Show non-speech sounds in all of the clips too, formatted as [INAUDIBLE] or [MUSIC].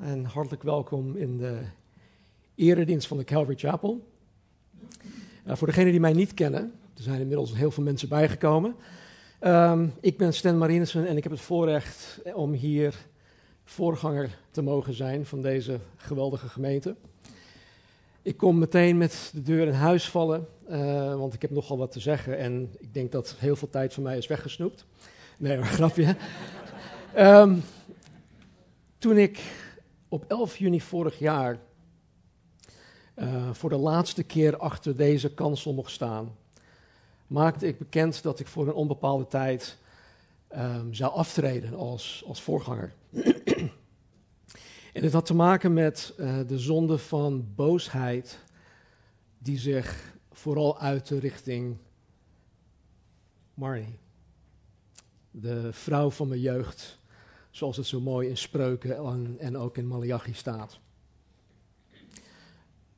en hartelijk welkom in de eredienst van de Calvary Chapel. Uh, voor degenen die mij niet kennen, er zijn inmiddels heel veel mensen bijgekomen. Um, ik ben Stan Marinissen en ik heb het voorrecht om hier voorganger te mogen zijn van deze geweldige gemeente. Ik kom meteen met de deur in huis vallen, uh, want ik heb nogal wat te zeggen en ik denk dat heel veel tijd van mij is weggesnoept. Nee, maar [LAUGHS] grapje. um, toen ik op 11 juni vorig jaar uh, voor de laatste keer achter deze kansel mocht staan, maakte ik bekend dat ik voor een onbepaalde tijd um, zou aftreden als, als voorganger. en het had te maken met uh, de zonde van boosheid, die zich vooral uitte richting Marnie, de vrouw van mijn jeugd zoals het zo mooi in Spreuken en, ook in Malachi staat.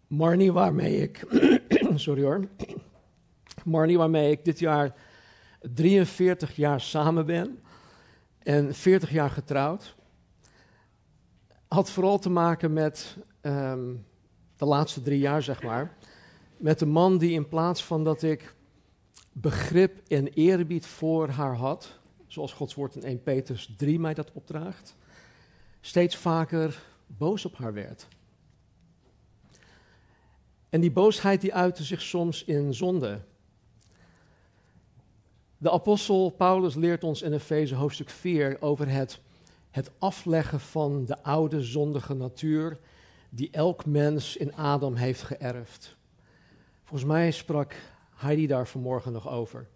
Marnie, waarmee ik, [CLEARS THROAT] sorry hoor, Marnie, waarmee ik dit jaar 43 jaar samen ben en 40 jaar getrouwd, had vooral te maken met um, de laatste drie jaar, zeg maar, met de man die in plaats van dat ik begrip en eerbied voor haar had, zoals Gods woord in 1 Petrus 3 mij dat opdraagt, steeds vaker boos op haar werd. En die boosheid die uitte zich soms in zonde. De apostel Paulus leert ons in Efeze hoofdstuk 4 over het, het afleggen van de oude zondige natuur die elk mens in Adam heeft geërfd. Volgens mij sprak Heidi daar vanmorgen nog over.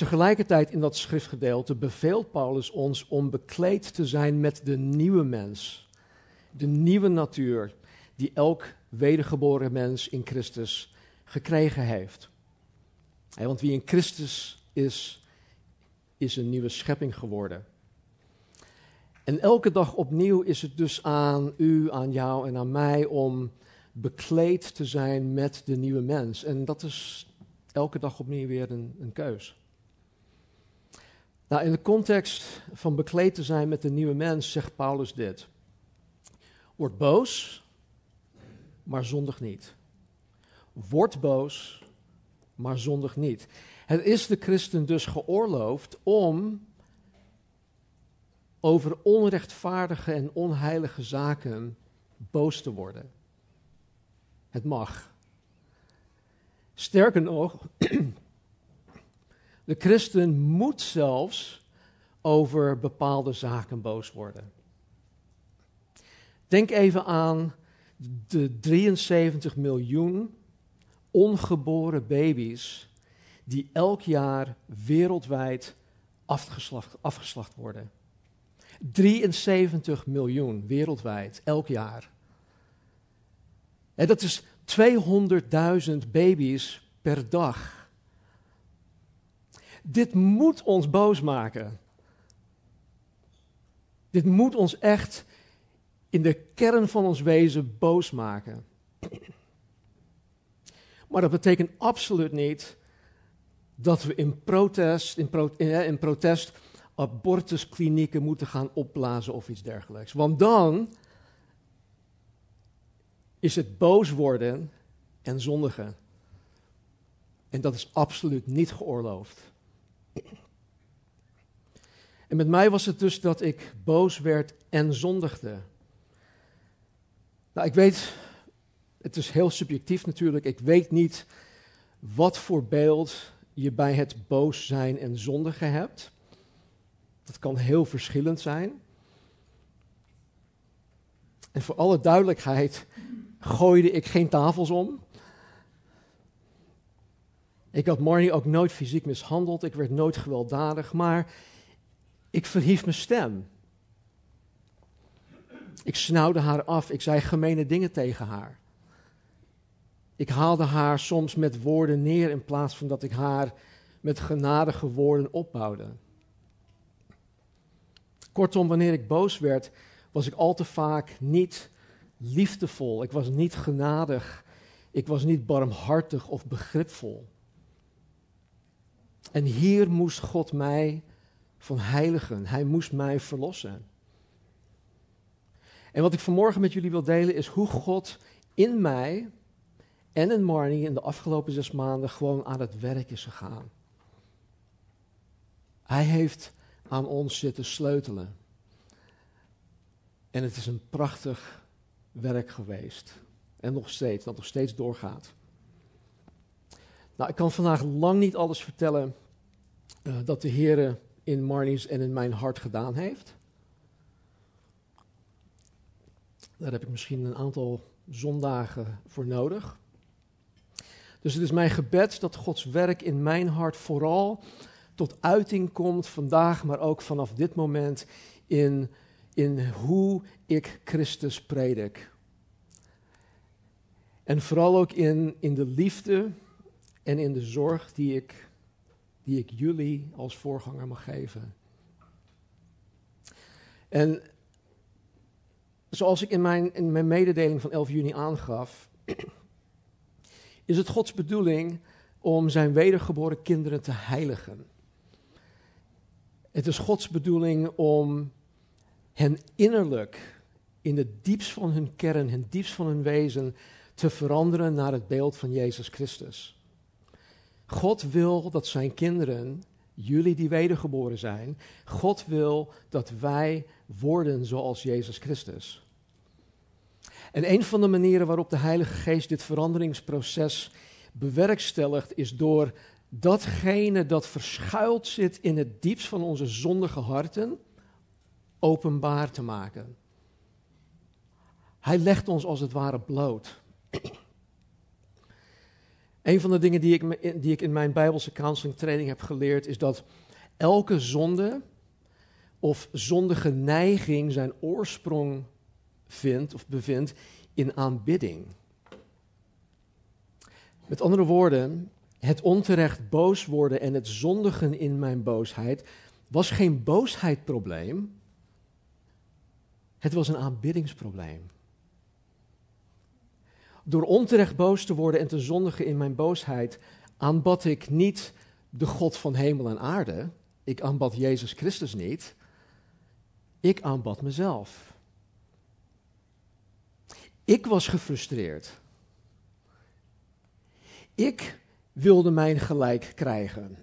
Tegelijkertijd in dat schriftgedeelte beveelt Paulus ons om bekleed te zijn met de nieuwe mens. De nieuwe natuur die elk wedergeboren mens in Christus gekregen heeft. want wie in Christus is, is een nieuwe schepping geworden. En elke dag opnieuw is het dus aan u, aan jou en aan mij om bekleed te zijn met de nieuwe mens. En dat is elke dag opnieuw weer een, een keus. Nou, in de context van bekleed te zijn met de nieuwe mens zegt Paulus dit. Word boos, maar zondig niet. Word boos, maar zondig niet. Het is de christen dus geoorloofd om over onrechtvaardige en onheilige zaken boos te worden. Het mag. Sterker nog, [CLEARS THROAT] de christen moet zelfs over bepaalde zaken boos worden. Denk even aan de 73 miljoen ongeboren baby's die elk jaar wereldwijd afgeslacht, afgeslacht worden. 73 miljoen wereldwijd elk jaar. En dat is 200.000 baby's per dag. Dit moet ons boos maken. Dit moet ons echt in de kern van ons wezen boos maken. Maar dat betekent absoluut niet dat we in protest, in, in protest abortusklinieken moeten gaan opblazen of iets dergelijks. Want dan is het boos worden en zondigen. En dat is absoluut niet geoorloofd. En met mij was het dus dat ik boos werd en zondigde. Nou, ik weet, het is heel subjectief natuurlijk, ik weet niet wat voor beeld je bij het boos zijn en zondigen hebt. Dat kan heel verschillend zijn. En voor alle duidelijkheid gooide ik geen tafels om. Ik had Marnie ook nooit fysiek mishandeld, ik werd nooit gewelddadig, maar ik verhief mijn stem. Ik snauwde haar af. Ik zei gemene dingen tegen haar. Ik haalde haar soms met woorden neer in plaats van dat ik haar met genadige woorden opbouwde. Kortom, wanneer ik boos werd, was ik al te vaak niet liefdevol. Ik was niet genadig. Ik was niet barmhartig of begripvol. En hier moest God mij van heiligen. Hij moest mij verlossen. En wat ik vanmorgen met jullie wil delen is hoe God in mij en in Marnie in de afgelopen zes maanden gewoon aan het werk is gegaan. Hij heeft aan ons zitten sleutelen. En het is een prachtig werk geweest. En nog steeds, dat nog steeds doorgaat. Nou, ik kan vandaag lang niet alles vertellen uh, dat de Heer in Marnie's en in mijn hart gedaan heeft. Daar heb ik misschien een aantal zondagen voor nodig. Dus het is mijn gebed dat Gods werk in mijn hart vooral tot uiting komt vandaag, maar ook vanaf dit moment in, in hoe ik Christus predik. En vooral ook in, in de liefde en in de zorg die ik, die ik jullie als voorganger mag geven. En zoals ik in mijn, in mijn mededeling van 11 juni aangaf, is het Gods bedoeling om zijn wedergeboren kinderen te heiligen. Het is Gods bedoeling om hen innerlijk, in het diepst van hun kern, het diepst van hun wezen, te veranderen naar het beeld van Jezus Christus. God wil dat zijn kinderen, jullie die wedergeboren zijn, God wil dat wij worden zoals Jezus Christus. En een van de manieren waarop de Heilige Geest dit veranderingsproces bewerkstelligt, is door datgene dat verschuild zit in het diepst van onze zondige harten openbaar te maken. Hij legt ons als het ware bloot. Een van de dingen die ik, die ik in mijn Bijbelse counseling training heb geleerd is dat elke zonde of zondige neiging zijn oorsprong vindt of bevindt in aanbidding. Met andere woorden, het onterecht boos worden en het zondigen in mijn boosheid was geen boosheidprobleem. Het was een aanbiddingsprobleem. Door onterecht boos te worden en te zondigen in mijn boosheid, aanbad ik niet de God van hemel en aarde. Ik aanbad Jezus Christus niet. Ik aanbad mezelf. Ik was gefrustreerd. Ik wilde mijn gelijk krijgen.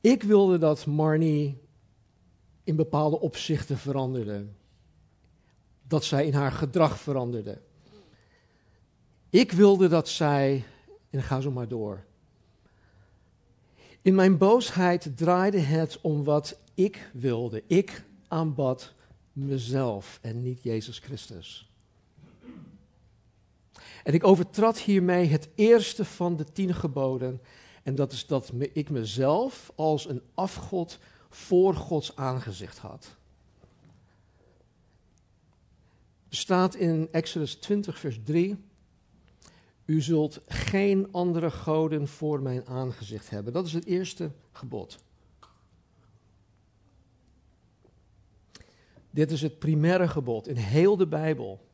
Ik wilde dat Marnie in bepaalde opzichten veranderde. Dat zij in haar gedrag veranderde. Ik wilde dat zij, en ga zo maar door. In mijn boosheid draaide het om wat ik wilde. Ik aanbad mezelf en niet Jezus Christus. En ik overtrad hiermee het eerste van de tien geboden. En dat is dat ik mezelf als een afgod voor Gods aangezicht had. Er staat in Exodus 20, vers 3. U zult geen andere goden voor mijn aangezicht hebben. Dat is het eerste gebod. Dit is het primaire gebod in heel de Bijbel.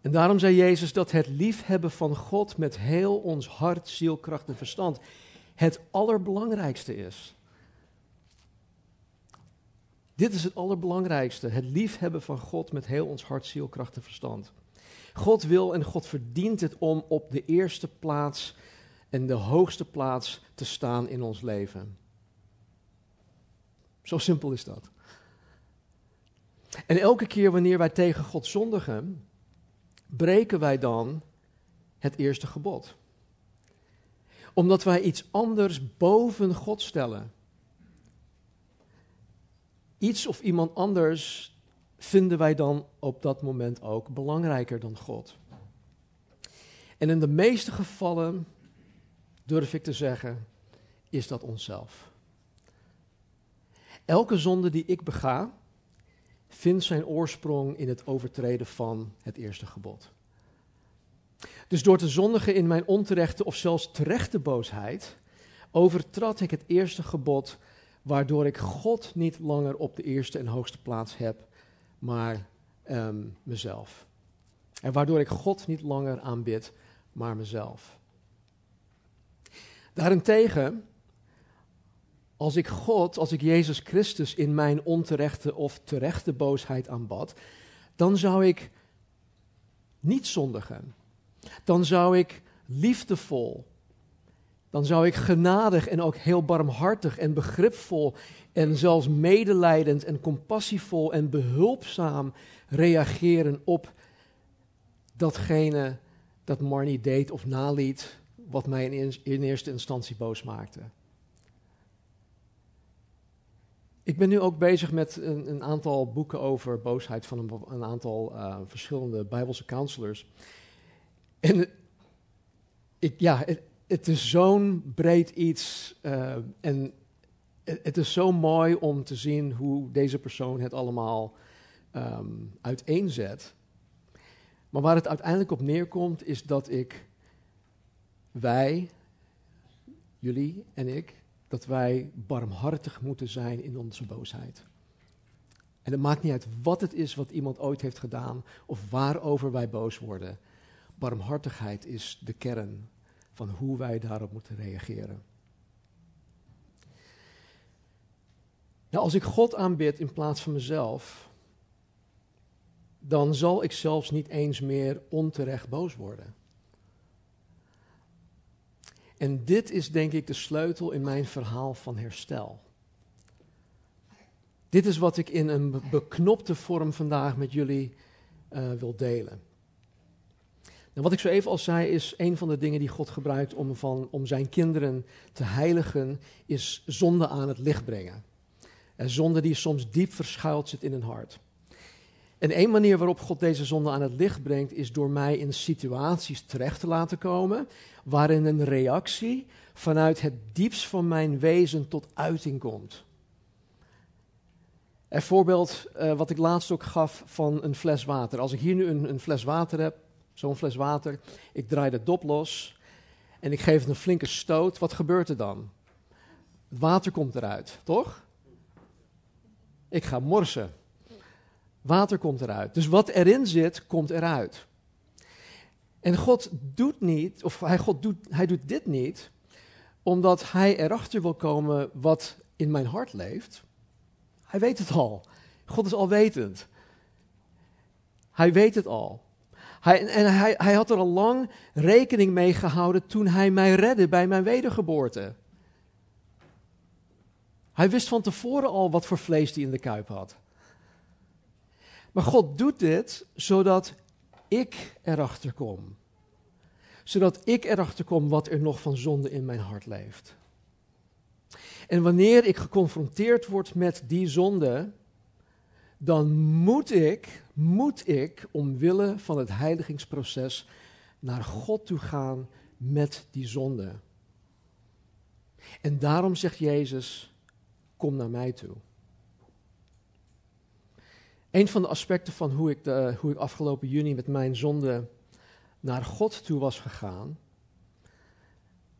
En daarom zei Jezus dat het liefhebben van God met heel ons hart, ziel, kracht en verstand het allerbelangrijkste is. Dit is het allerbelangrijkste, het liefhebben van God met heel ons hart, ziel, kracht en verstand. God wil en God verdient het om op de eerste plaats en de hoogste plaats te staan in ons leven. Zo simpel is dat. En elke keer wanneer wij tegen God zondigen, breken wij dan het eerste gebod. Omdat wij iets anders boven God stellen. Iets of iemand anders vinden wij dan op dat moment ook belangrijker dan God. En in de meeste gevallen, durf ik te zeggen, is dat onszelf. Elke zonde die ik bega, vindt zijn oorsprong in het overtreden van het eerste gebod. Dus door te zondigen in mijn onterechte of zelfs terechte boosheid, overtrad ik het eerste gebod, waardoor ik God niet langer op de eerste en hoogste plaats heb, maar ehm, mezelf. En waardoor ik God niet langer aanbid, maar mezelf. Daarentegen, als ik God, als ik Jezus Christus in mijn onterechte of terechte boosheid aanbad, dan zou ik niet zondigen. Dan zou ik liefdevol, dan zou ik genadig en ook heel barmhartig en begripvol en zelfs medelijdend en compassievol en behulpzaam reageren op datgene dat Marnie deed of naliet, wat mij in, eerste instantie boos maakte. Ik ben nu ook bezig met een, een aantal boeken over boosheid van een, aantal uh, verschillende Bijbelse counselors. En ik, ja, het, is zo'n breed iets uh, en het, het, is zo mooi om te zien hoe deze persoon het allemaal um, uiteenzet. Maar waar het uiteindelijk op neerkomt is dat ik, wij, jullie en ik, dat wij barmhartig moeten zijn in onze boosheid. En het maakt niet uit wat het is wat iemand ooit heeft gedaan of waarover wij boos worden. Barmhartigheid is de kern van hoe wij daarop moeten reageren. Nou, als ik God aanbid in plaats van mezelf, dan zal ik zelfs niet eens meer onterecht boos worden. En dit is denk ik de sleutel in mijn verhaal van herstel. Dit is wat ik in een beknopte vorm vandaag met jullie uh, wil delen. Nou, wat ik zo even al zei, is een van de dingen die God gebruikt om, van, om zijn kinderen te heiligen, is zonde aan het licht brengen. En zonde die soms diep verschuild zit in een hart. En één manier waarop God deze zonde aan het licht brengt, is door mij in situaties terecht te laten komen, waarin een reactie vanuit het diepst van mijn wezen tot uiting komt. Een voorbeeld uh, wat ik laatst ook gaf van een fles water. Als ik hier nu een, een fles water heb, zo'n fles water, ik draai de dop los en ik geef het een flinke stoot, wat gebeurt er dan? Het water komt eruit, toch? Ik ga morsen. Water komt eruit. Dus wat erin zit, komt eruit. En God doet niet, of hij, God doet, hij doet dit niet, omdat hij erachter wil komen wat in mijn hart leeft. Hij weet het al. God is alwetend. Hij weet het al. Hij, en hij, hij had er al lang rekening mee gehouden toen hij mij redde bij mijn wedergeboorte. Hij wist van tevoren al wat voor vlees hij in de kuip had. Maar God doet dit zodat ik erachter kom. Zodat ik erachter kom wat er nog van zonde in mijn hart leeft. En wanneer ik geconfronteerd word met die zonde, dan moet ik, moet ik omwille van het heiligingsproces naar God toe gaan met die zonde. En daarom zegt Jezus, kom naar mij toe. Een van de aspecten van hoe ik, de, hoe ik afgelopen juni met mijn zonde naar God toe was gegaan,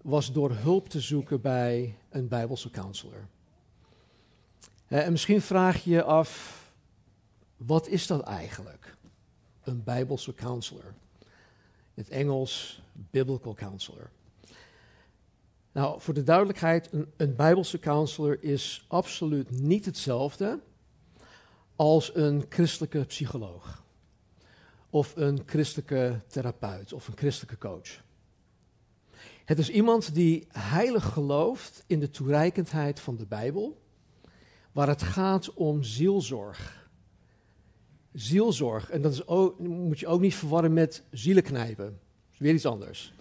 was door hulp te zoeken bij een Bijbelse counselor. En misschien vraag je je af, wat is dat eigenlijk? Een Bijbelse counselor. In het Engels, biblical counselor. Nou, voor de duidelijkheid, een, een Bijbelse counselor is absoluut niet hetzelfde als een christelijke psycholoog. Of een christelijke therapeut of een christelijke coach. Het is iemand die heilig gelooft in de toereikendheid van de Bijbel, waar het gaat om zielzorg. Zielzorg, en dat is ook, moet je ook niet verwarren met zielenknijpen. Dat is weer iets anders.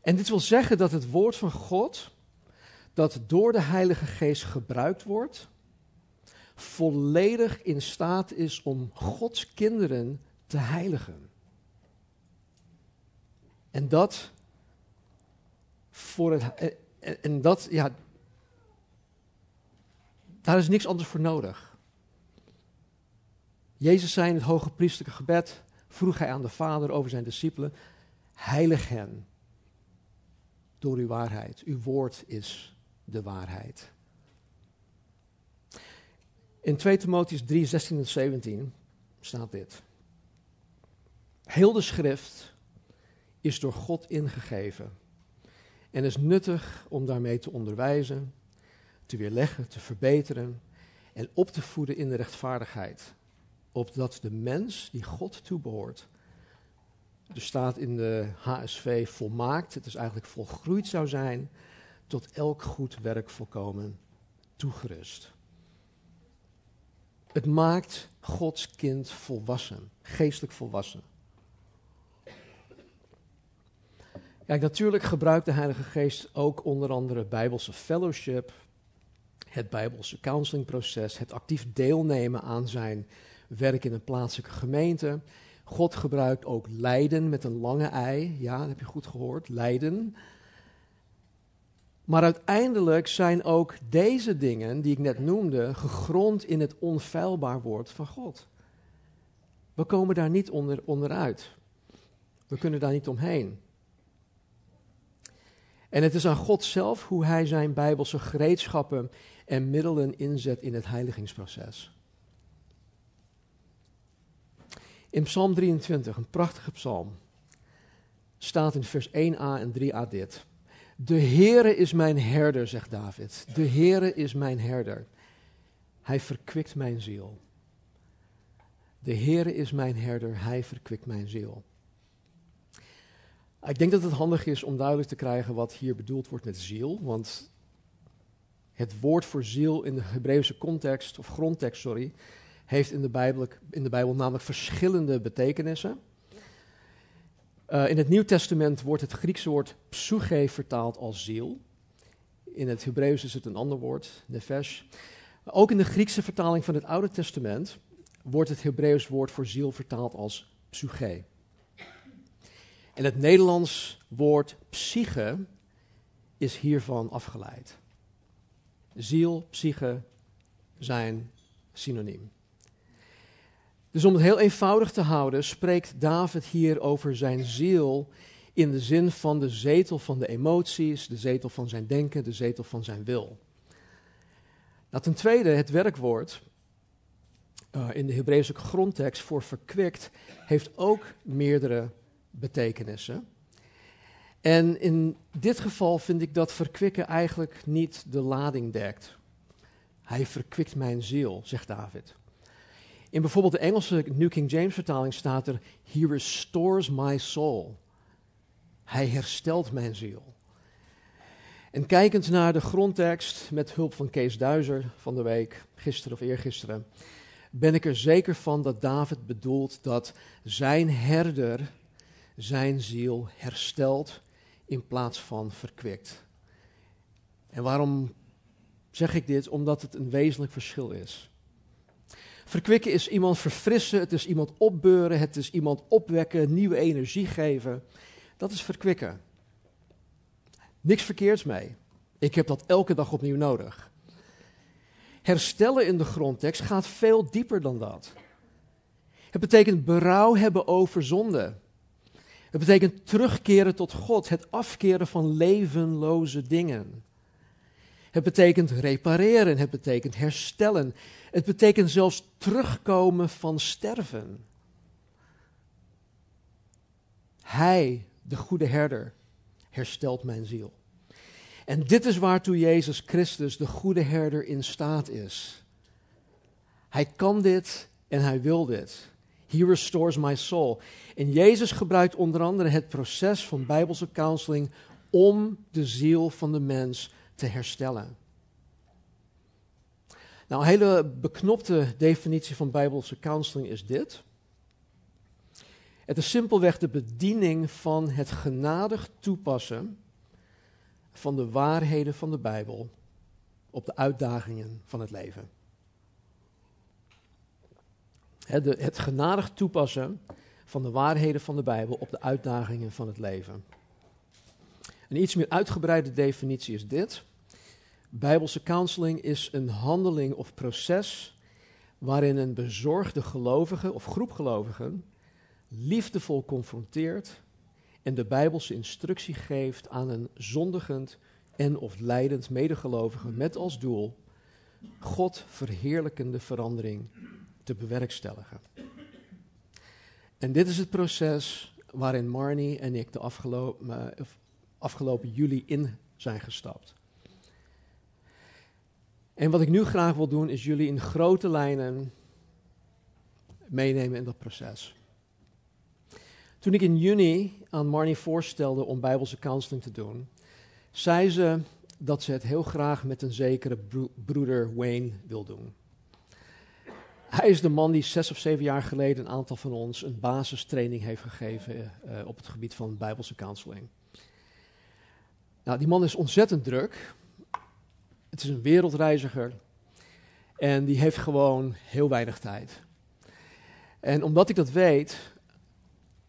En dit wil zeggen dat het woord van God, dat door de Heilige Geest gebruikt wordt, volledig in staat is om Gods kinderen te heiligen. En dat voor het. En dat, ja. Daar is niks anders voor nodig. Jezus zei in het hoge priestelijke gebed, vroeg hij aan de Vader over zijn discipelen, heilig hen door uw waarheid. Uw woord is de waarheid. In 2 Timotheus 3, 16 en 17 staat dit. Heel de schrift is door God ingegeven en is nuttig om daarmee te onderwijzen, te weerleggen, te verbeteren en op te voeden in de rechtvaardigheid, opdat de mens die God toebehoort, er staat in de HSV volmaakt, het is eigenlijk volgroeid zou zijn, tot elk goed werk volkomen toegerust. Het maakt Gods kind volwassen, geestelijk volwassen. Kijk, natuurlijk gebruikt de Heilige Geest ook onder andere Bijbelse fellowship, het Bijbelse counselingproces, het actief deelnemen aan zijn werk in een plaatselijke gemeente. God gebruikt ook lijden met een lange ei, ja, dat heb je goed gehoord, lijden. Maar uiteindelijk zijn ook deze dingen die ik net noemde gegrond in het onfeilbaar woord van God. We komen daar niet onder, onderuit. We kunnen daar niet omheen. En het is aan God zelf hoe hij zijn bijbelse gereedschappen en middelen inzet in het heiligingsproces. In Psalm 23, een prachtige psalm, staat in vers 1a en 3a dit. De Heere is mijn herder, zegt David. De Heere is mijn herder. Hij verkwikt mijn ziel. De Heere is mijn herder, hij verkwikt mijn ziel. Ik denk dat het handig is om duidelijk te krijgen wat hier bedoeld wordt met ziel, want het woord voor ziel in de Hebreeuwse context, of grondtekst, sorry, heeft in de Bijbel, in de Bijbel namelijk verschillende betekenissen. Uh, in het Nieuw Testament wordt het Griekse woord psyche vertaald als ziel. In het Hebreeuws is het een ander woord, nefesh. Ook in de Griekse vertaling van het Oude Testament wordt het Hebreeuws woord voor ziel vertaald als psyche. En het Nederlands woord psyche is hiervan afgeleid. Ziel, psyche zijn synoniem. Dus om het heel eenvoudig te houden, spreekt David hier over zijn ziel in de zin van de zetel van de emoties, de zetel van zijn denken, de zetel van zijn wil. Nou, ten tweede, het werkwoord uh, in de Hebreeuwse grondtekst voor verkwikt heeft ook meerdere betekenissen. En in dit geval vind ik dat verkwikken eigenlijk niet de lading dekt. Hij verkwikt mijn ziel, zegt David. In bijvoorbeeld de Engelse New King James vertaling staat er: He restores my soul. Hij herstelt mijn ziel. En kijkend naar de grondtekst met hulp van Kees Duizer van de week, gisteren of eergisteren, ben ik er zeker van dat David bedoelt dat zijn herder zijn ziel herstelt in plaats van verkwikt. En waarom zeg ik dit? Omdat het een wezenlijk verschil is. Verkwikken is iemand verfrissen, het is iemand opbeuren, het is iemand opwekken, nieuwe energie geven. Dat is verkwikken. Niks verkeerds mee. Ik heb dat elke dag opnieuw nodig. Herstellen in de grondtekst gaat veel dieper dan dat. Het betekent berouw hebben over zonde. Het betekent terugkeren tot God, het afkeren van levenloze dingen. Het betekent repareren, het betekent herstellen. Het betekent zelfs terugkomen van sterven. Hij, de goede herder, herstelt mijn ziel. En dit is waartoe Jezus Christus, de goede herder, in staat is. Hij kan dit en hij wil dit. He restores my soul. En Jezus gebruikt onder andere het proces van bijbelse counseling om de ziel van de mens te herstellen. Nou, een hele beknopte definitie van bijbelse counseling is dit. Het is simpelweg de bediening van het genadig toepassen van de waarheden van de Bijbel op de uitdagingen van het leven. Het genadig toepassen van de waarheden van de Bijbel op de uitdagingen van het leven. Een iets meer uitgebreide definitie is dit. Bijbelse counseling is een handeling of proces waarin een bezorgde gelovige of groep gelovigen liefdevol confronteert en de Bijbelse instructie geeft aan een zondigend en of leidend medegelovige met als doel God verheerlijkende verandering te bewerkstelligen. En dit is het proces waarin Marnie en ik de afgelopen, uh, afgelopen juli in zijn gestapt. En wat ik nu graag wil doen, is jullie in grote lijnen meenemen in dat proces. Toen ik in juni aan Marnie voorstelde om Bijbelse counseling te doen, zei ze dat ze het heel graag met een zekere broeder Wayne wil doen. Hij is de man die zes of zeven jaar geleden een aantal van ons een basistraining heeft gegeven uh, op het gebied van Bijbelse counseling. Nou, die man is ontzettend druk. Het is een wereldreiziger. En die heeft gewoon heel weinig tijd. En omdat ik dat weet,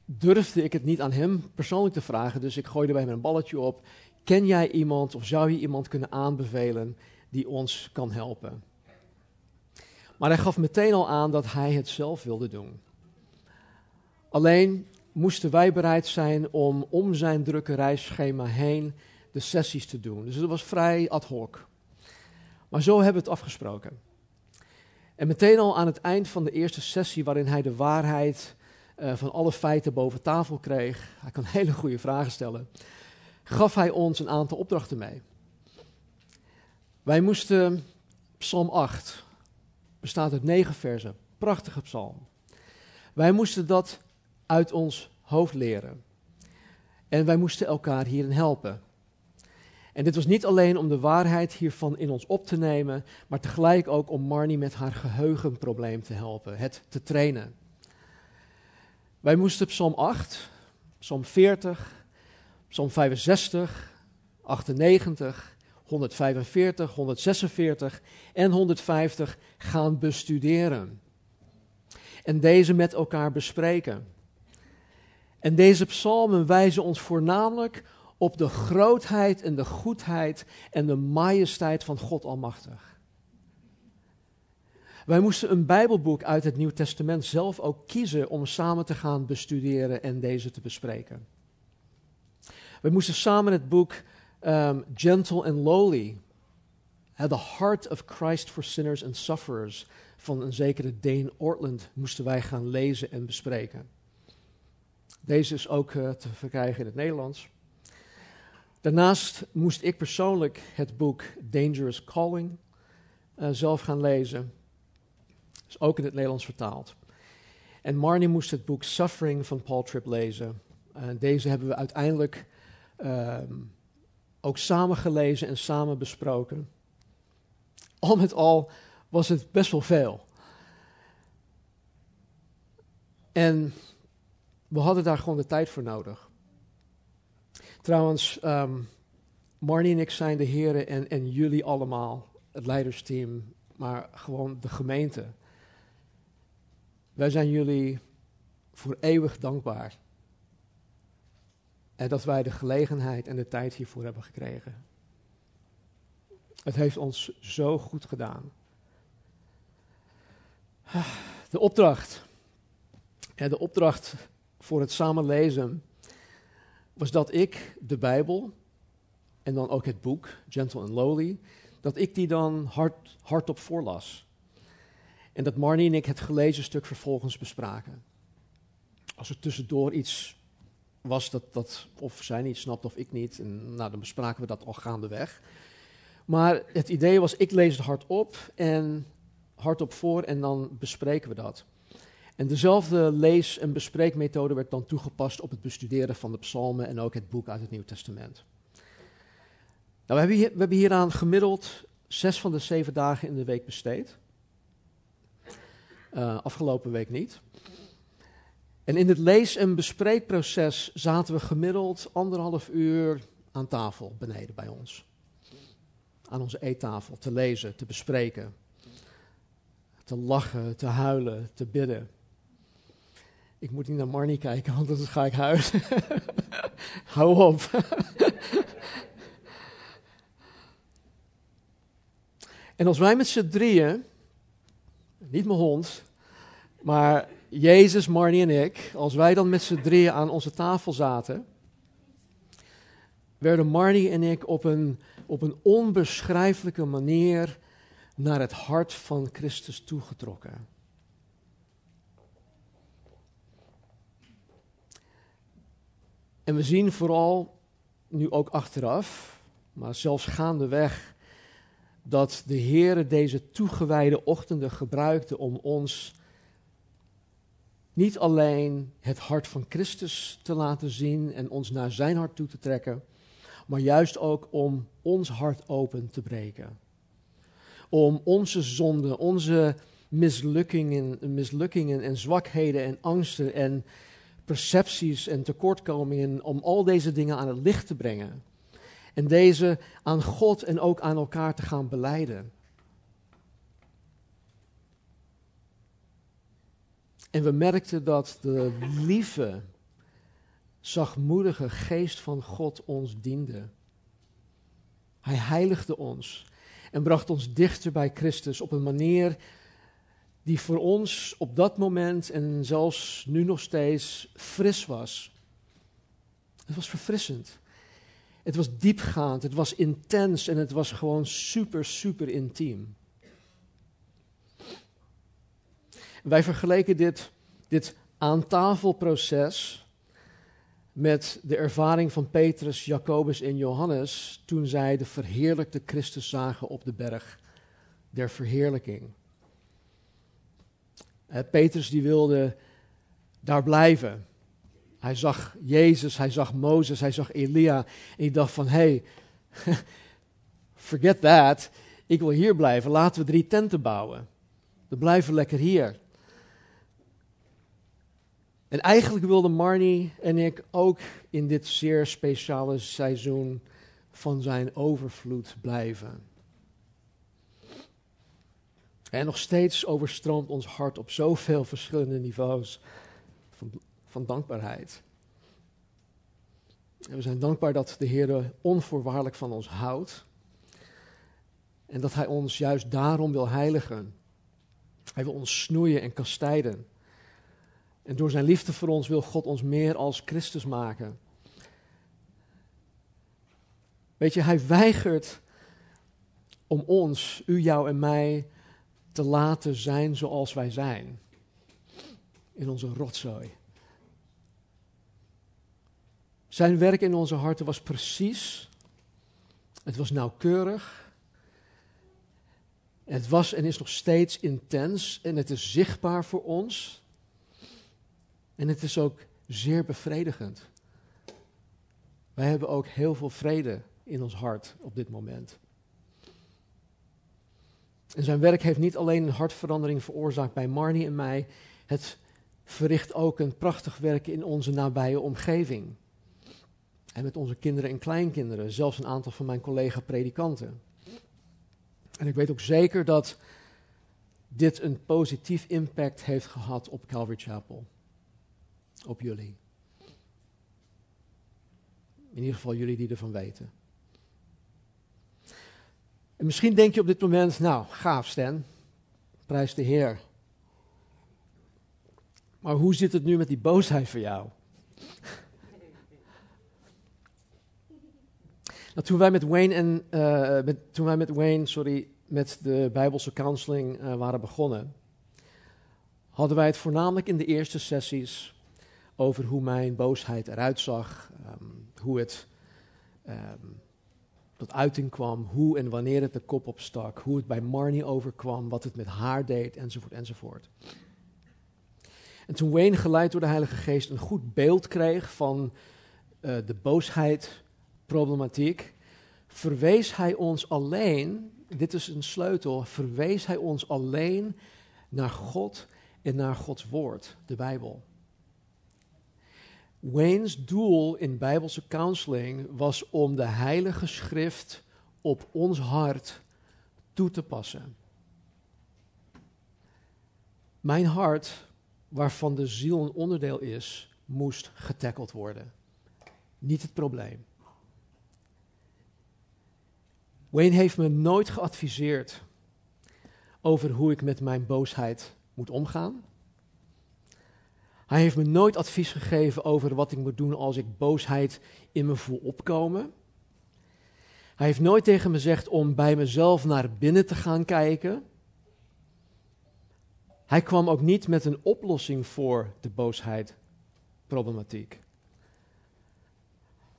durfde ik het niet aan hem persoonlijk te vragen. Dus ik gooide bij hem een balletje op. Ken jij iemand of zou je iemand kunnen aanbevelen die ons kan helpen? Maar hij gaf meteen al aan dat hij het zelf wilde doen. Alleen moesten wij bereid zijn om om zijn drukke reisschema heen de sessies te doen. Dus het was vrij ad hoc. Maar zo hebben we het afgesproken. En meteen al aan het eind van de eerste sessie, waarin hij de waarheid uh, van alle feiten boven tafel kreeg, hij kan [LAUGHS] hele goede vragen stellen, gaf hij ons een aantal opdrachten mee. Wij moesten Psalm 8, bestaat uit negen versen, prachtige psalm. Wij moesten dat uit ons hoofd leren. En wij moesten elkaar hierin helpen. En dit was niet alleen om de waarheid hiervan in ons op te nemen, maar tegelijk ook om Marnie met haar geheugenprobleem te helpen, het te trainen. Wij moesten Psalm 8, Psalm 40, Psalm 65, 98, 145, 146 en 150 gaan bestuderen. En deze met elkaar bespreken. En deze psalmen wijzen ons voornamelijk op de grootheid en de goedheid en de majesteit van God Almachtig. Wij moesten een Bijbelboek uit het Nieuw Testament zelf ook kiezen om samen te gaan bestuderen en deze te bespreken. We moesten samen het boek um, Gentle and Lowly, The Heart of Christ for Sinners and Sufferers, van een zekere Dane Ortland, moesten wij gaan lezen en bespreken. Deze is ook uh, te verkrijgen in het Nederlands. Daarnaast moest ik persoonlijk het boek Dangerous Calling uh, zelf gaan lezen. Is ook in het Nederlands vertaald. En Marnie moest het boek Suffering van Paul Tripp lezen. Uh, deze hebben we uiteindelijk uh, ook samen gelezen en samen besproken. Al met al was het best wel veel. En we hadden daar gewoon de tijd voor nodig. Trouwens, um, Marnie en ik zijn de heren en, en jullie allemaal, het leidersteam, maar gewoon de gemeente. Wij zijn jullie voor eeuwig dankbaar. En dat wij de gelegenheid en de tijd hiervoor hebben gekregen. Het heeft ons zo goed gedaan. De opdracht. De opdracht voor het samen lezen was dat ik de Bijbel en dan ook het boek, Gentle and Lowly, dat ik die dan hard, hardop voorlas. En dat Marnie en ik het gelezen stuk vervolgens bespraken. Als er tussendoor iets was dat, dat of zij niet snapt of ik niet, en, nou, dan bespraken we dat al gaandeweg. Maar het idee was, ik lees het hardop en hardop voor en dan bespreken we dat. En dezelfde lees- en bespreekmethode werd dan toegepast op het bestuderen van de psalmen en ook het boek uit het Nieuw Testament. Nou, we, hebben hier, we hebben hieraan gemiddeld zes van de zeven dagen in de week besteed. Uh, afgelopen week niet. En in het lees- en bespreekproces zaten we gemiddeld anderhalf uur aan tafel beneden bij ons. Aan onze eettafel te lezen, te bespreken, te lachen, te huilen, te bidden. Ik moet niet naar Marnie kijken, want anders ga ik huilen. [LAUGHS] Hou op. en als wij met z'n drieën, niet mijn hond, maar Jezus, Marnie en ik, als wij dan met z'n drieën aan onze tafel zaten, werden Marnie en ik op een, op een onbeschrijfelijke manier naar het hart van Christus toegetrokken. En we zien vooral, nu ook achteraf, maar zelfs gaandeweg, dat de Heer deze toegewijde ochtenden gebruikte om ons niet alleen het hart van Christus te laten zien en ons naar zijn hart toe te trekken, maar juist ook om ons hart open te breken. Om onze zonden, onze mislukkingen, mislukkingen en zwakheden en angsten en percepties en tekortkomingen, om al deze dingen aan het licht te brengen. En deze aan God en ook aan elkaar te gaan beleiden. En we merkten dat de lieve, zachtmoedige geest van God ons diende. Hij heiligde ons en bracht ons dichter bij Christus op een manier die voor ons op dat moment en zelfs nu nog steeds fris was. Het was verfrissend. Het was diepgaand, het was intens en het was gewoon super, super intiem. Wij vergeleken dit, dit aantafelproces met de ervaring van Petrus, Jacobus en Johannes toen zij de verheerlijkte Christus zagen op de berg der verheerlijking. Petrus die wilde daar blijven. Hij zag Jezus, hij zag Mozes, hij zag Elia en hij dacht van, hey, [LAUGHS] forget that, ik wil hier blijven, laten we drie tenten bouwen. We blijven lekker hier. En eigenlijk wilden Marnie en ik ook in dit zeer speciale seizoen van zijn overvloed blijven. En nog steeds overstroomt ons hart op zoveel verschillende niveaus van, dankbaarheid. En we zijn dankbaar dat de Heer onvoorwaardelijk van ons houdt. En dat Hij ons juist daarom wil heiligen. Hij wil ons snoeien en kastijden. En door zijn liefde voor ons wil God ons meer als Christus maken. Weet je, hij weigert om ons, u, jou en mij, te laten zijn zoals wij zijn. In onze rotzooi. Zijn werk in onze harten was precies, het was nauwkeurig, het was en is nog steeds intens en het is zichtbaar voor ons. En het is ook zeer bevredigend. Wij hebben ook heel veel vrede in ons hart op dit moment. En zijn werk heeft niet alleen een hartverandering veroorzaakt bij Marnie en mij, het verricht ook een prachtig werk in onze nabije omgeving. En met onze kinderen en kleinkinderen, zelfs een aantal van mijn collega-predikanten. En ik weet ook zeker dat dit een positief impact heeft gehad op Calvary Chapel op jullie. In ieder geval jullie die ervan weten. En misschien denk je op dit moment, nou, gaaf Stan, prijs de Heer. Maar hoe zit het nu met die boosheid voor jou? [LAUGHS] nou, toen wij met Wayne en uh, met, toen wij met Wayne, sorry, met de Bijbelse counseling uh, waren begonnen, hadden wij het voornamelijk in de eerste sessies over hoe mijn boosheid eruit zag, um, hoe het um, tot uiting kwam, hoe en wanneer het de kop opstak, hoe het bij Marnie overkwam, wat het met haar deed, enzovoort, enzovoort. En toen Wayne, geleid door de Heilige Geest, een goed beeld kreeg van uh, de boosheidproblematiek, verwees hij ons alleen, dit is een sleutel, verwees hij ons alleen naar God en naar Gods woord, de Bijbel. Wayne's doel in Bijbelse counseling was om de Heilige Schrift op ons hart toe te passen. Mijn hart, waarvan de ziel een onderdeel is, moest getackeld worden. Niet het probleem. Wayne heeft me nooit geadviseerd over hoe ik met mijn boosheid moet omgaan. Hij heeft me nooit advies gegeven over wat ik moet doen als ik boosheid in me voel opkomen. Hij heeft nooit tegen me gezegd om bij mezelf naar binnen te gaan kijken. Hij kwam ook niet met een oplossing voor de boosheid-problematiek.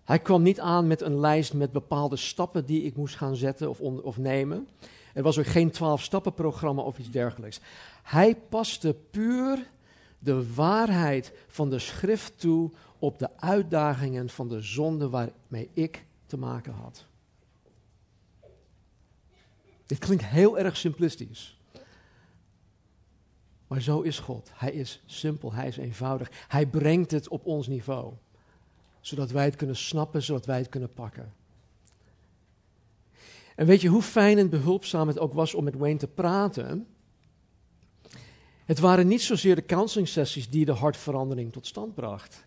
Hij kwam niet aan met een lijst met bepaalde stappen die ik moest gaan zetten of, of nemen. Er was ook geen twaalf-stappen-programma of iets dergelijks. Hij paste puur de waarheid van de schrift toe op de uitdagingen van de zonde waarmee ik te maken had. Dit klinkt heel erg simplistisch. Maar zo is God. Hij is simpel, hij is eenvoudig. Hij brengt het op ons niveau. Zodat wij het kunnen snappen, zodat wij het kunnen pakken. En weet je hoe fijn en behulpzaam het ook was om met Wayne te praten? Het waren niet zozeer de counseling sessies die de hartverandering tot stand bracht.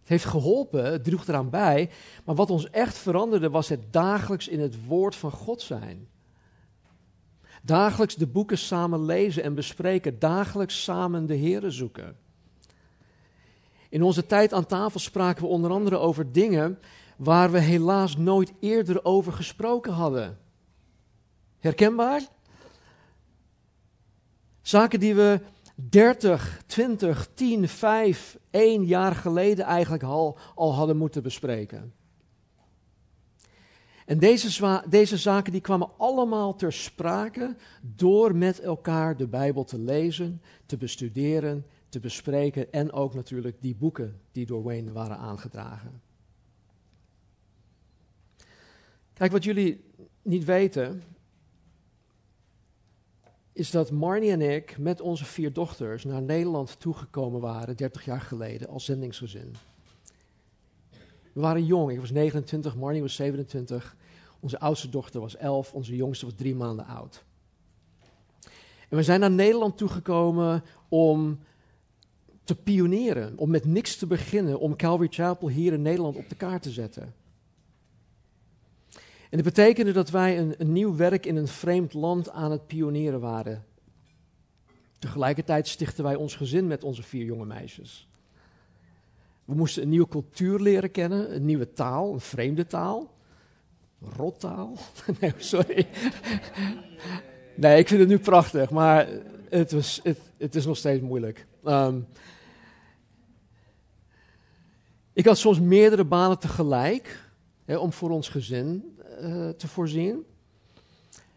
Het heeft geholpen, het droeg eraan bij, maar wat ons echt veranderde was het dagelijks in het woord van God zijn. Dagelijks de boeken samen lezen en bespreken, dagelijks samen de Here zoeken. In onze tijd aan tafel spraken we onder andere over dingen waar we helaas nooit eerder over gesproken hadden. Herkenbaar? Zaken die we 30, 20, 10, 5, 1 jaar geleden eigenlijk al, al hadden moeten bespreken. En deze, deze zaken die kwamen allemaal ter sprake door met elkaar de Bijbel te lezen, te bestuderen, te bespreken en ook natuurlijk die boeken die door Wayne waren aangedragen. Kijk, wat jullie niet weten, is dat Marnie en ik met onze vier dochters naar Nederland toegekomen waren 30 jaar geleden als zendingsgezin. We waren jong, ik was 29, Marnie was 27, onze oudste dochter was 11, onze jongste was drie maanden oud. En we zijn naar Nederland toegekomen om te pionieren, om met niks te beginnen, om Calvary Chapel hier in Nederland op de kaart te zetten. En dat betekende dat wij een, nieuw werk in een vreemd land aan het pionieren waren. Tegelijkertijd stichten wij ons gezin met onze vier jonge meisjes. We moesten een nieuwe cultuur leren kennen, een nieuwe taal, een vreemde taal. Rottaal? [LAUGHS] Nee, sorry. Nee, ik vind het nu prachtig, maar het, was, het, is nog steeds moeilijk. Um, ik had soms meerdere banen tegelijk hè, om voor ons gezin uh, te voorzien.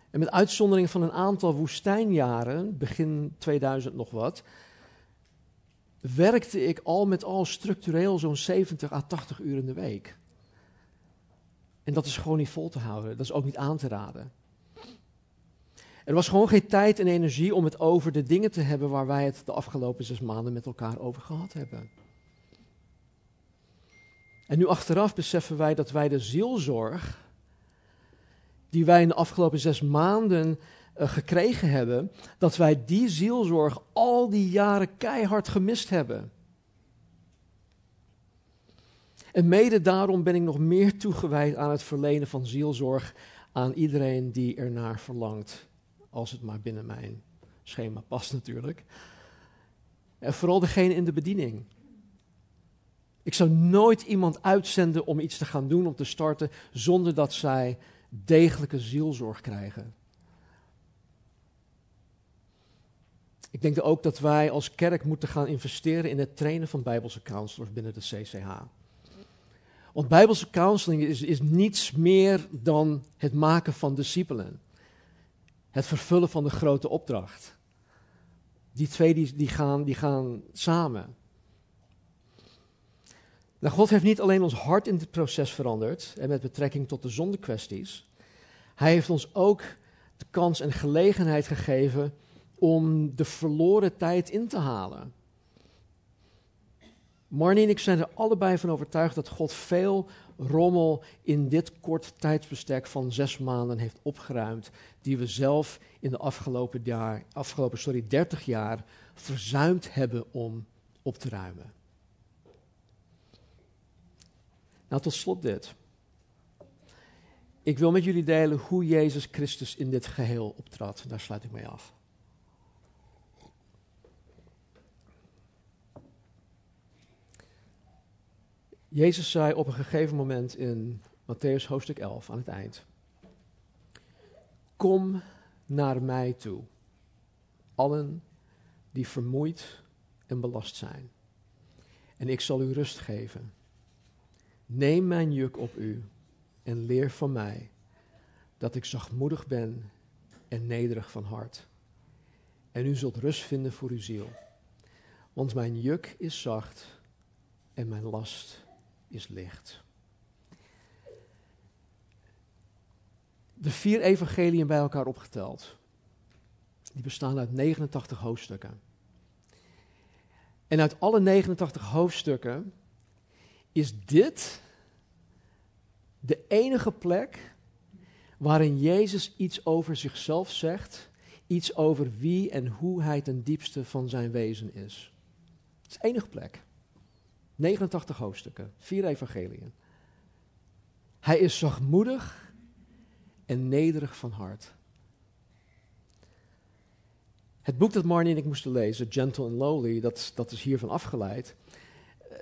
En met uitzondering van een aantal woestijnjaren, begin 2000 nog wat, werkte ik al met al structureel zo'n 70 à 80 uur in de week. En dat is gewoon niet vol te houden, dat is ook niet aan te raden. Er was gewoon geen tijd en energie om het over de dingen te hebben waar wij het de afgelopen zes maanden met elkaar over gehad hebben. En nu achteraf beseffen wij dat wij de zielzorg die wij in de afgelopen zes maanden uh, gekregen hebben, dat wij die zielzorg al die jaren keihard gemist hebben. En mede daarom ben ik nog meer toegewijd aan het verlenen van zielzorg aan iedereen die ernaar verlangt, als het maar binnen mijn schema past natuurlijk. En vooral degene in de bediening. Ik zou nooit iemand uitzenden om iets te gaan doen, om te starten, zonder dat zij degelijke zielzorg krijgen. Ik denk ook dat wij als kerk moeten gaan investeren in het trainen van Bijbelse counselors binnen de CCH. Want Bijbelse counseling is, is niets meer dan het maken van discipelen. Het vervullen van de grote opdracht. Die twee die, die, gaan, die gaan samen. Nou, God heeft niet alleen ons hart in dit proces veranderd en met betrekking tot de zondekwesties. Hij heeft ons ook de kans en gelegenheid gegeven om de verloren tijd in te halen. Marnie en ik zijn er allebei van overtuigd dat God veel rommel in dit kort tijdsbestek van zes maanden heeft opgeruimd, die we zelf in de afgelopen, jaar, afgelopen sorry, 30 jaar verzuimd hebben om op te ruimen. Nou, tot slot dit. Ik wil met jullie delen hoe Jezus Christus in dit geheel optrad. Daar sluit ik mee af. Jezus zei op een gegeven moment in Matthäus hoofdstuk 11 aan het eind: Kom naar mij toe, allen die vermoeid en belast zijn, en ik zal u rust geven. Neem mijn juk op u en leer van mij dat ik zachtmoedig ben en nederig van hart. En u zult rust vinden voor uw ziel. Want mijn juk is zacht en mijn last is licht. De vier evangeliën bij elkaar opgeteld, die bestaan uit 89 hoofdstukken. En uit alle 89 hoofdstukken is dit de enige plek waarin Jezus iets over zichzelf zegt, iets over wie en hoe hij ten diepste van zijn wezen is. Het is de enige plek. 89 hoofdstukken, vier evangeliën. Hij is zachtmoedig en nederig van hart. Het boek dat Marnie en ik moesten lezen, Gentle and Lowly, dat, dat is hiervan afgeleid.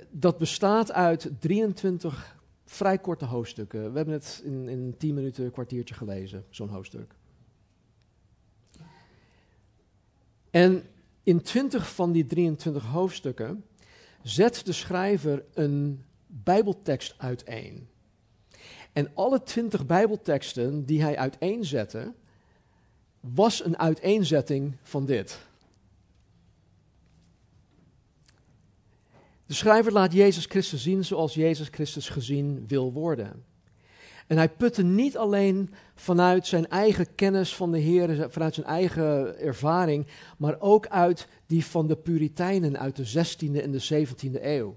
Dat bestaat uit 23 vrij korte hoofdstukken. We hebben het in, in 10 minuten, een kwartiertje gelezen, zo'n hoofdstuk. En in 20 van die 23 hoofdstukken zet de schrijver een Bijbeltekst uiteen. En alle 20 Bijbelteksten die hij uiteenzette, was een uiteenzetting van dit. De schrijver laat Jezus Christus zien zoals Jezus Christus gezien wil worden. En hij putte niet alleen vanuit zijn eigen kennis van de Heer, vanuit zijn eigen ervaring, maar ook uit die van de Puritijnen uit de 16e en de 17e eeuw.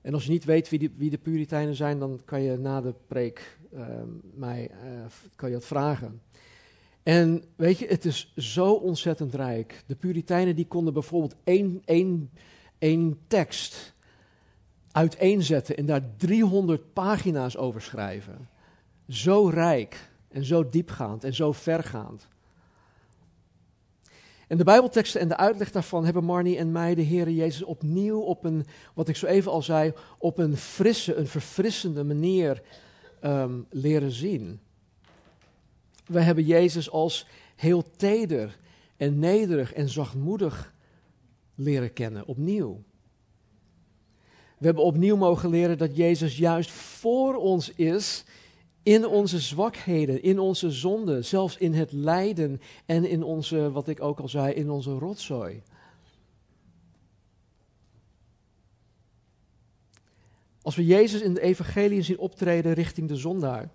En als je niet weet wie, die, wie de Puritijnen zijn, dan kan je na de preek uh, mij uh, kan je dat vragen. En weet je, het is zo ontzettend rijk. De Puritijnen die konden bijvoorbeeld één, één, één tekst uiteenzetten en daar 300 pagina's over schrijven. Zo rijk en zo diepgaand en zo vergaand. En de Bijbelteksten en de uitleg daarvan hebben Marnie en mij de Heer Jezus opnieuw op een, wat ik zo even al zei, op een frisse, een verfrissende manier um, leren zien. We hebben Jezus als heel teder en nederig en zachtmoedig leren kennen, opnieuw. We hebben opnieuw mogen leren dat Jezus juist voor ons is in onze zwakheden, in onze zonden, zelfs in het lijden en in onze, wat ik ook al zei, in onze rotzooi. Als we Jezus in de evangelie zien optreden richting de zondaar,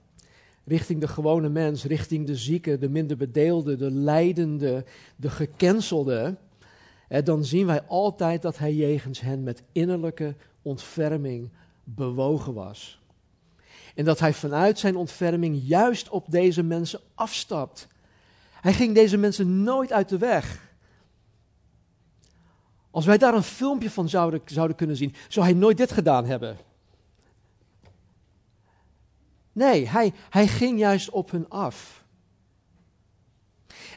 richting de gewone mens, richting de zieke, de minder bedeelde, de lijdende, de gecancelde, dan zien wij altijd dat hij jegens hen met innerlijke ontferming bewogen was. En dat hij vanuit zijn ontferming juist op deze mensen afstapt. Hij ging deze mensen nooit uit de weg. Als wij daar een filmpje van zouden, zouden kunnen zien, zou hij nooit dit gedaan hebben. Nee, hij, hij ging juist op hun af.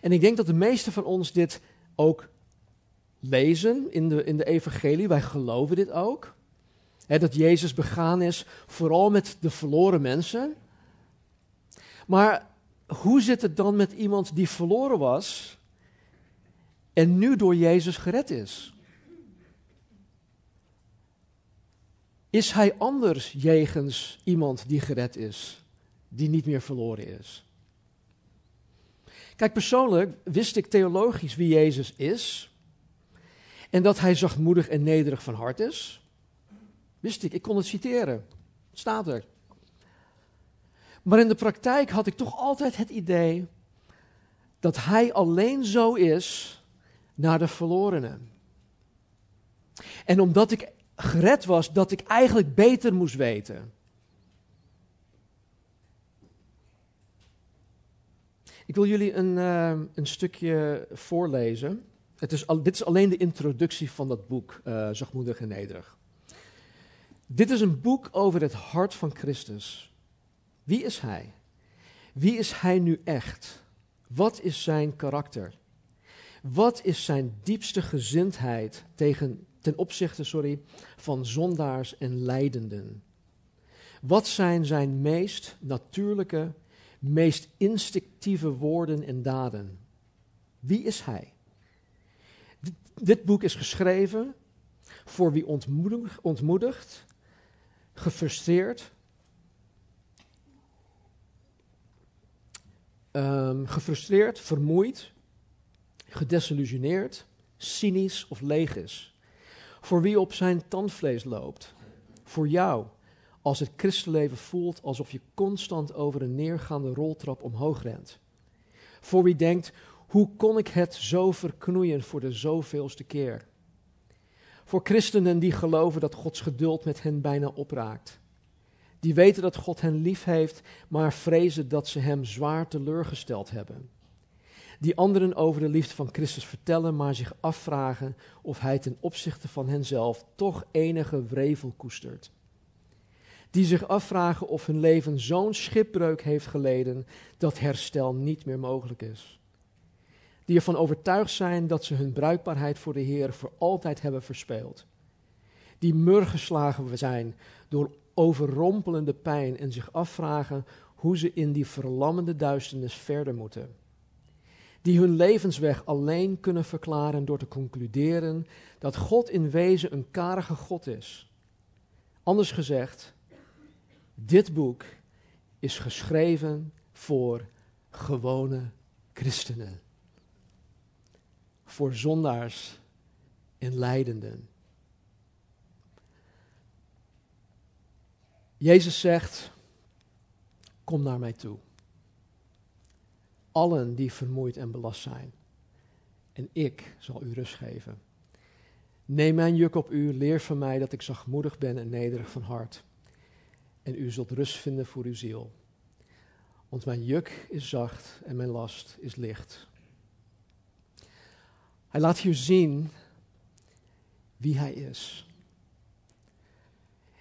En ik denk dat de meesten van ons dit ook lezen in de, in de evangelie. Wij geloven dit ook dat Jezus begaan is vooral met de verloren mensen. Maar hoe zit het dan met iemand die verloren was en nu door Jezus gered is? Is hij anders jegens iemand die gered is, die niet meer verloren is? Kijk, persoonlijk wist ik theologisch wie Jezus is en dat hij zachtmoedig en nederig van hart is. Wist ik, ik kon het citeren. Staat er. Maar in de praktijk had ik toch altijd het idee dat hij alleen zo is naar de verlorenen. En omdat ik gered was, dat ik eigenlijk beter moest weten. Ik wil jullie een, uh, een stukje voorlezen. Het is dit is alleen de introductie van dat boek, uh, Zachtmoedig en Nederig. Dit is een boek over het hart van Christus. Wie is hij? Wie is hij nu echt? Wat is zijn karakter? Wat is zijn diepste gezindheid tegen, ten opzichte sorry, van zondaars en lijdenden? Wat zijn zijn meest natuurlijke, meest instinctieve woorden en daden? Wie is hij? Dit, boek is geschreven voor wie ontmoedigd, ontmoedigd gefrustreerd, um, gefrustreerd, vermoeid, gedesillusioneerd, cynisch of leeg is. Voor wie op zijn tandvlees loopt. Voor jou, als het christenleven voelt alsof je constant over een neergaande roltrap omhoog rent. Voor wie denkt, hoe kon ik het zo verknoeien voor de zoveelste keer? Voor christenen die geloven dat Gods geduld met hen bijna opraakt. Die weten dat God hen lief heeft, maar vrezen dat ze hem zwaar teleurgesteld hebben. Die anderen over de liefde van Christus vertellen, maar zich afvragen of hij ten opzichte van henzelf toch enige wrevel koestert. Die zich afvragen of hun leven zo'n schipbreuk heeft geleden dat herstel niet meer mogelijk is die ervan overtuigd zijn dat ze hun bruikbaarheid voor de Heer voor altijd hebben verspeeld. Die murgeslagen zijn door overrompelende pijn en zich afvragen hoe ze in die verlammende duisternis verder moeten. Die hun levensweg alleen kunnen verklaren door te concluderen dat God in wezen een karige God is. Anders gezegd, dit boek is geschreven voor gewone christenen voor zondaars en lijdenden. Jezus zegt: Kom naar mij toe. Allen die vermoeid en belast zijn, en ik zal u rust geven. Neem mijn juk op u, leer van mij dat ik zachtmoedig ben en nederig van hart. En u zult rust vinden voor uw ziel. Want mijn juk is zacht en mijn last is licht. Hij laat hier zien wie hij is.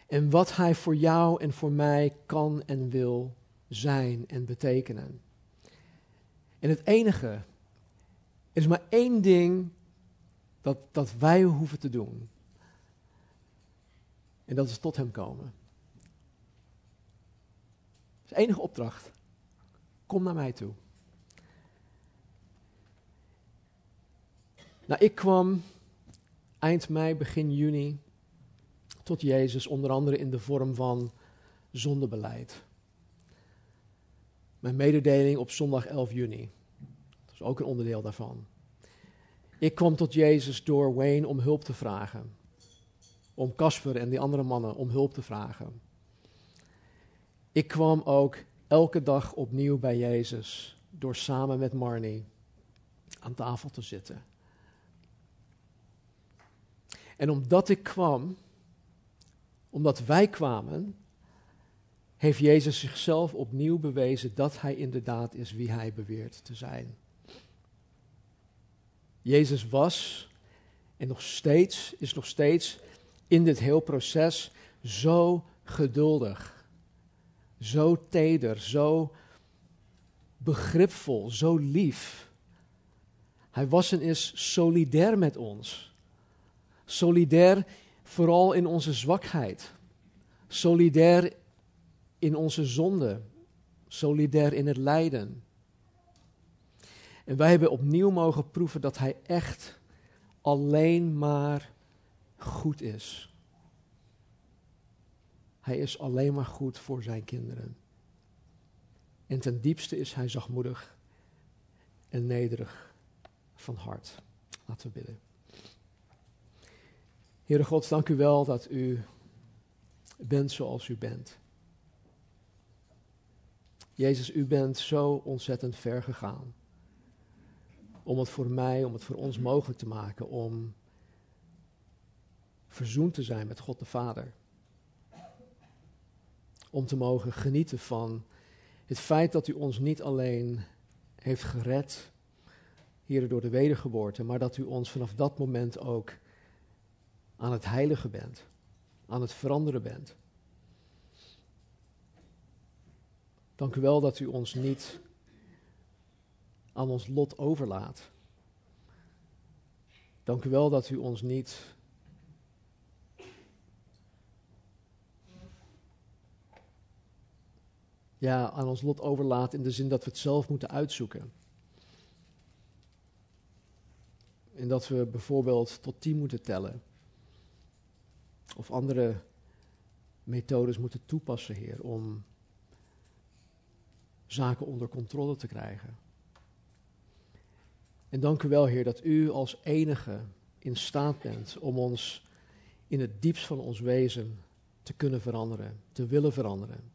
En wat hij voor jou en voor mij kan en wil zijn en betekenen. En het enige, is maar één ding dat, dat wij hoeven te doen. En dat is tot hem komen. Dat is de enige opdracht. Kom naar mij toe. Nou, ik kwam eind mei, begin juni tot Jezus, onder andere in de vorm van zondebeleid. Mijn mededeling op zondag 11 juni. Dat is ook een onderdeel daarvan. Ik kwam tot Jezus door Wayne om hulp te vragen. Om Casper en die andere mannen om hulp te vragen. Ik kwam ook elke dag opnieuw bij Jezus door samen met Marnie aan tafel te zitten. En omdat ik kwam, omdat wij kwamen, heeft Jezus zichzelf opnieuw bewezen dat hij inderdaad is wie hij beweert te zijn. Jezus was en nog steeds, is nog steeds in dit heel proces zo geduldig, zo teder, zo begripvol, zo lief. Hij was en is solidair met ons. Solidair vooral in onze zwakheid. Solidair in onze zonde. Solidair in het lijden. En wij hebben opnieuw mogen proeven dat Hij echt alleen maar goed is. Hij is alleen maar goed voor zijn kinderen. En ten diepste is Hij zachtmoedig en nederig van hart. Laten we bidden. Heere God, dank u wel dat u bent zoals u bent. Jezus, u bent zo ontzettend ver gegaan. Om het voor mij, om het voor ons mogelijk te maken om verzoend te zijn met God de Vader. Om te mogen genieten van het feit dat u ons niet alleen heeft gered, hier door de wedergeboorte, maar dat u ons vanaf dat moment ook aan het heiligen bent, aan het veranderen bent. Dank u wel dat u ons niet aan ons lot overlaat. Dank u wel dat u ons niet ja, aan ons lot overlaat in de zin dat we het zelf moeten uitzoeken. En dat we bijvoorbeeld tot tien moeten tellen. Of andere methodes moeten toepassen, Heer, om zaken onder controle te krijgen. En dank u wel, Heer, dat u als enige in staat bent om ons in het diepst van ons wezen te kunnen veranderen, te willen veranderen.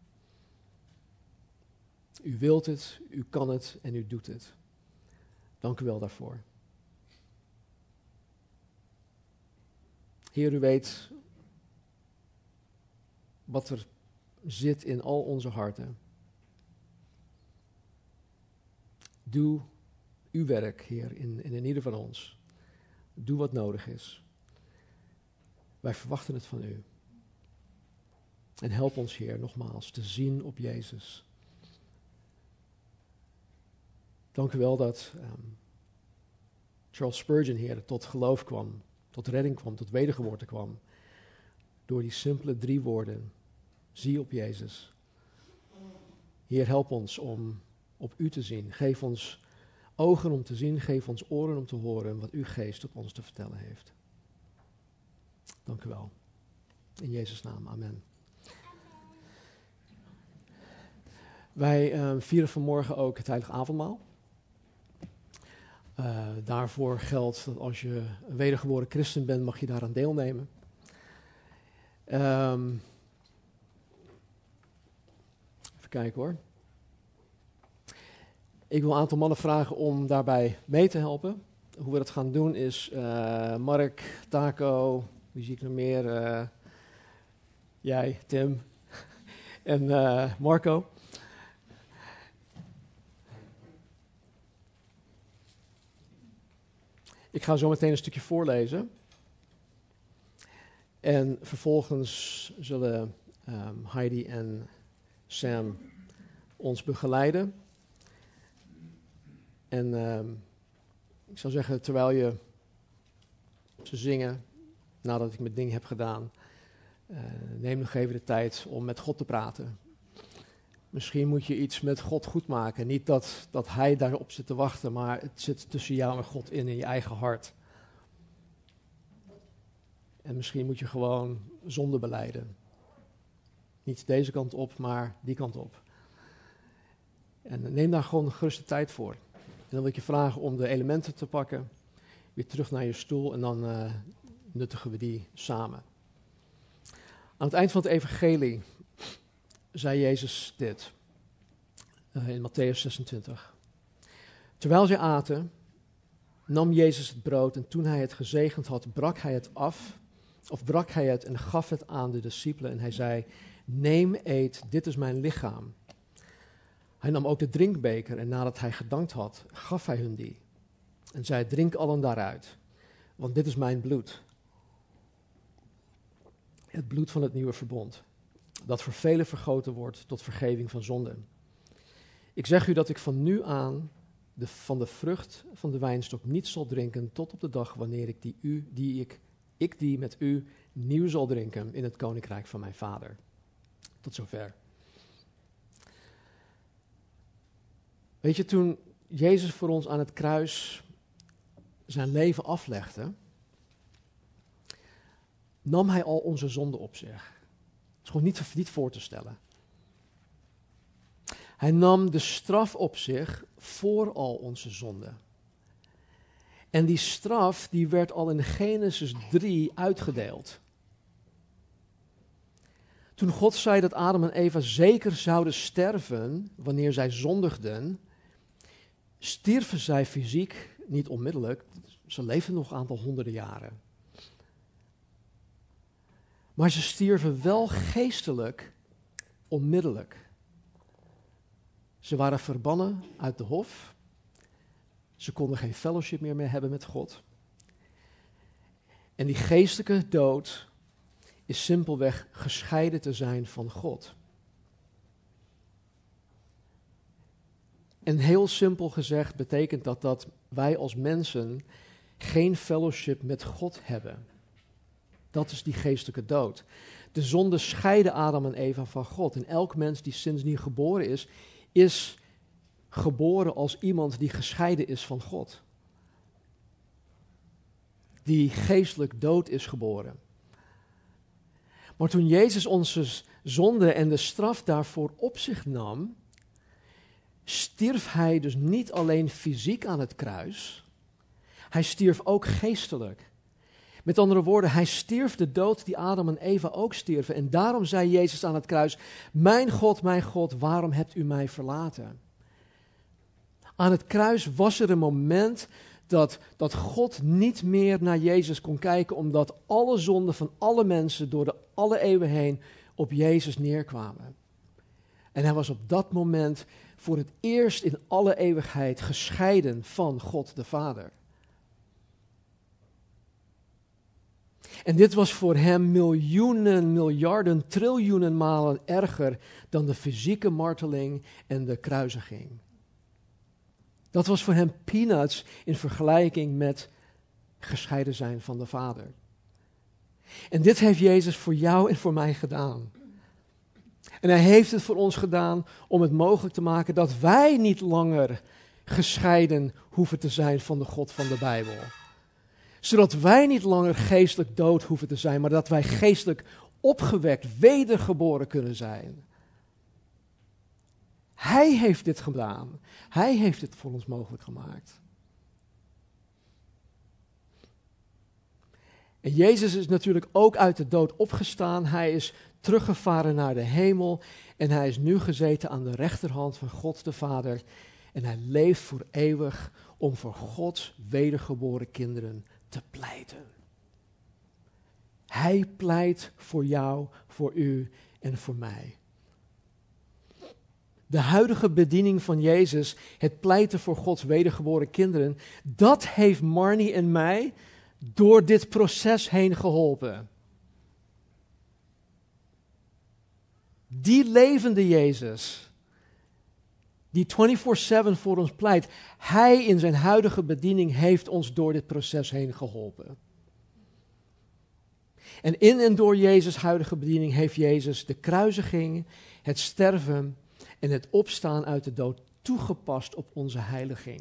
U wilt het, u kan het en u doet het. Dank u wel daarvoor. Heer, u weet wat er zit in al onze harten. Doe uw werk, Heer, in, in ieder van ons. Doe wat nodig is. Wij verwachten het van u. En help ons, Heer, nogmaals te zien op Jezus. Dank u wel dat um, Charles Spurgeon, Heer, tot geloof kwam, tot redding kwam, tot wedergeboorte kwam. Door die simpele drie woorden: zie op Jezus. Heer, help ons om op u te zien. Geef ons ogen om te zien, geef ons oren om te horen wat uw geest op ons te vertellen heeft. Dank u wel. In Jezus' naam, amen. Wij uh, vieren vanmorgen ook het heilige avondmaal. Uh, daarvoor geldt dat als je een wedergeboren christen bent, mag je daaraan deelnemen. Um, even kijken hoor. Ik wil een aantal mannen vragen om daarbij mee te helpen. Hoe we dat gaan doen is uh, Mark, Taco, wie zie ik nog meer? Uh, jij, Tim [LAUGHS] en uh, Marco. Ik ga zo meteen een stukje voorlezen. En vervolgens zullen um, Heidi en Sam ons begeleiden. En uh, ik zou zeggen, terwijl je ze zingen, nadat ik mijn ding heb gedaan, uh, neem nog even de tijd om met God te praten. Misschien moet je iets met God goed maken. Niet dat, dat Hij daarop zit te wachten, maar het zit tussen jou en God in, in je eigen hart. En misschien moet je gewoon zonde beleiden. Niet deze kant op, maar die kant op. En neem daar gewoon gerust de tijd voor. En dan wil ik je vragen om de elementen te pakken, weer terug naar je stoel en dan uh, nuttigen we die samen. Aan het eind van het evangelie zei Jezus dit uh, in Matthäus 26. Terwijl zij aten, nam Jezus het brood en toen hij het gezegend had, brak hij het af, of brak hij het en gaf het aan de discipelen en hij zei, neem, eet, dit is mijn lichaam. Hij nam ook de drinkbeker en nadat hij gedankt had, gaf hij hun die. En zei, drink allen daaruit, want dit is mijn bloed. Het bloed van het nieuwe verbond, dat voor velen vergoten wordt tot vergeving van zonden. Ik zeg u dat ik van nu aan de, van de vrucht van de wijnstok niet zal drinken tot op de dag wanneer ik die, u, die ik, ik die met u nieuw zal drinken in het koninkrijk van mijn vader. Tot zover. Weet je, toen Jezus voor ons aan het kruis zijn leven aflegde, nam hij al onze zonden op zich. Het is gewoon niet, voor te stellen. Hij nam de straf op zich voor al onze zonden. En die straf die werd al in Genesis 3 uitgedeeld. Toen God zei dat Adam en Eva zeker zouden sterven wanneer zij zondigden, stierven zij fysiek niet onmiddellijk. Ze leefden nog een aantal honderden jaren. Maar ze stierven wel geestelijk onmiddellijk. Ze waren verbannen uit de hof. Ze konden geen fellowship meer, meer hebben met God. En die geestelijke dood is simpelweg gescheiden te zijn van God. En heel simpel gezegd betekent dat dat wij als mensen geen fellowship met God hebben. Dat is die geestelijke dood. De zonde scheidde Adam en Eva van God. En elk mens die sindsdien geboren is, is geboren als iemand die gescheiden is van God. Die geestelijk dood is geboren. Maar toen Jezus onze zonde en de straf daarvoor op zich nam, stierf hij dus niet alleen fysiek aan het kruis, hij stierf ook geestelijk. Met andere woorden, hij stierf de dood die Adam en Eva ook stierven. En daarom zei Jezus aan het kruis: Mijn God, mijn God, waarom hebt u mij verlaten? Aan het kruis was er een moment dat, dat God niet meer naar Jezus kon kijken, omdat alle zonden van alle mensen door de alle eeuwen heen op Jezus neerkwamen. En hij was op dat moment voor het eerst in alle eeuwigheid gescheiden van God de Vader. En dit was voor hem miljoenen, miljarden, triljoenen malen erger dan de fysieke marteling en de kruisiging. Dat was voor hem peanuts in vergelijking met gescheiden zijn van de Vader. En dit heeft Jezus voor jou en voor mij gedaan. En hij heeft het voor ons gedaan om het mogelijk te maken dat wij niet langer gescheiden hoeven te zijn van de God van de Bijbel. Zodat wij niet langer geestelijk dood hoeven te zijn, maar dat wij geestelijk opgewekt, wedergeboren kunnen zijn. Hij heeft dit gedaan. Hij heeft het voor ons mogelijk gemaakt. En Jezus is natuurlijk ook uit de dood opgestaan. Hij is teruggevaren naar de hemel. En hij is nu gezeten aan de rechterhand van God de Vader. En hij leeft voor eeuwig om voor Gods wedergeboren kinderen te pleiten. Hij pleit voor jou, voor u en voor mij. De huidige bediening van Jezus, het pleiten voor Gods wedergeboren kinderen, dat heeft Marnie en mij door dit proces heen geholpen. Die levende Jezus, die 24/7 voor ons pleit, hij in zijn huidige bediening heeft ons door dit proces heen geholpen. En in en door Jezus' huidige bediening heeft Jezus de kruisiging, het sterven en het opstaan uit de dood toegepast op onze heiliging.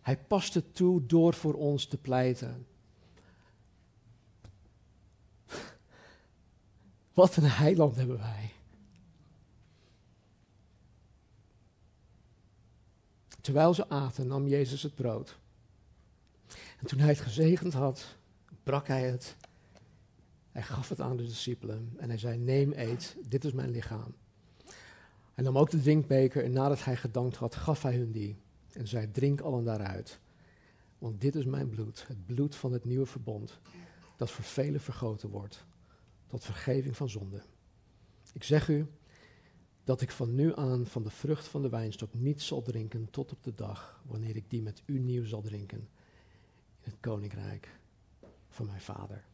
Hij past het toe door voor ons te pleiten. [LAUGHS] Wat een heiland hebben wij. Terwijl ze aten, nam Jezus het brood. En toen hij het gezegend had, brak hij het. Hij gaf het aan de discipelen en hij zei: Neem, eet, dit is mijn lichaam. Hij nam ook de drinkbeker en nadat hij gedankt had, gaf hij hun die. En zei: Drink allen daaruit. Want dit is mijn bloed, het bloed van het nieuwe verbond, dat voor velen vergoten wordt, tot vergeving van zonde. Ik zeg u dat ik van nu aan van de vrucht van de wijnstok niet zal drinken tot op de dag wanneer ik die met u nieuw zal drinken in het koninkrijk van mijn vader.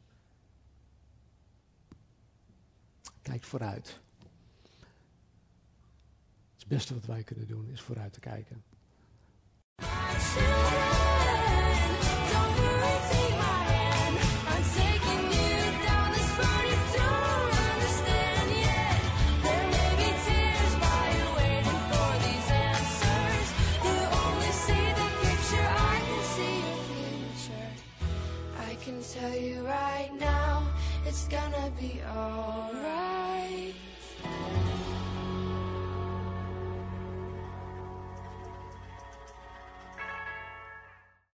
Kijk vooruit. Beste wat wij kunnen doen is vooruit te kijken. tell you right now, it's gonna be alright.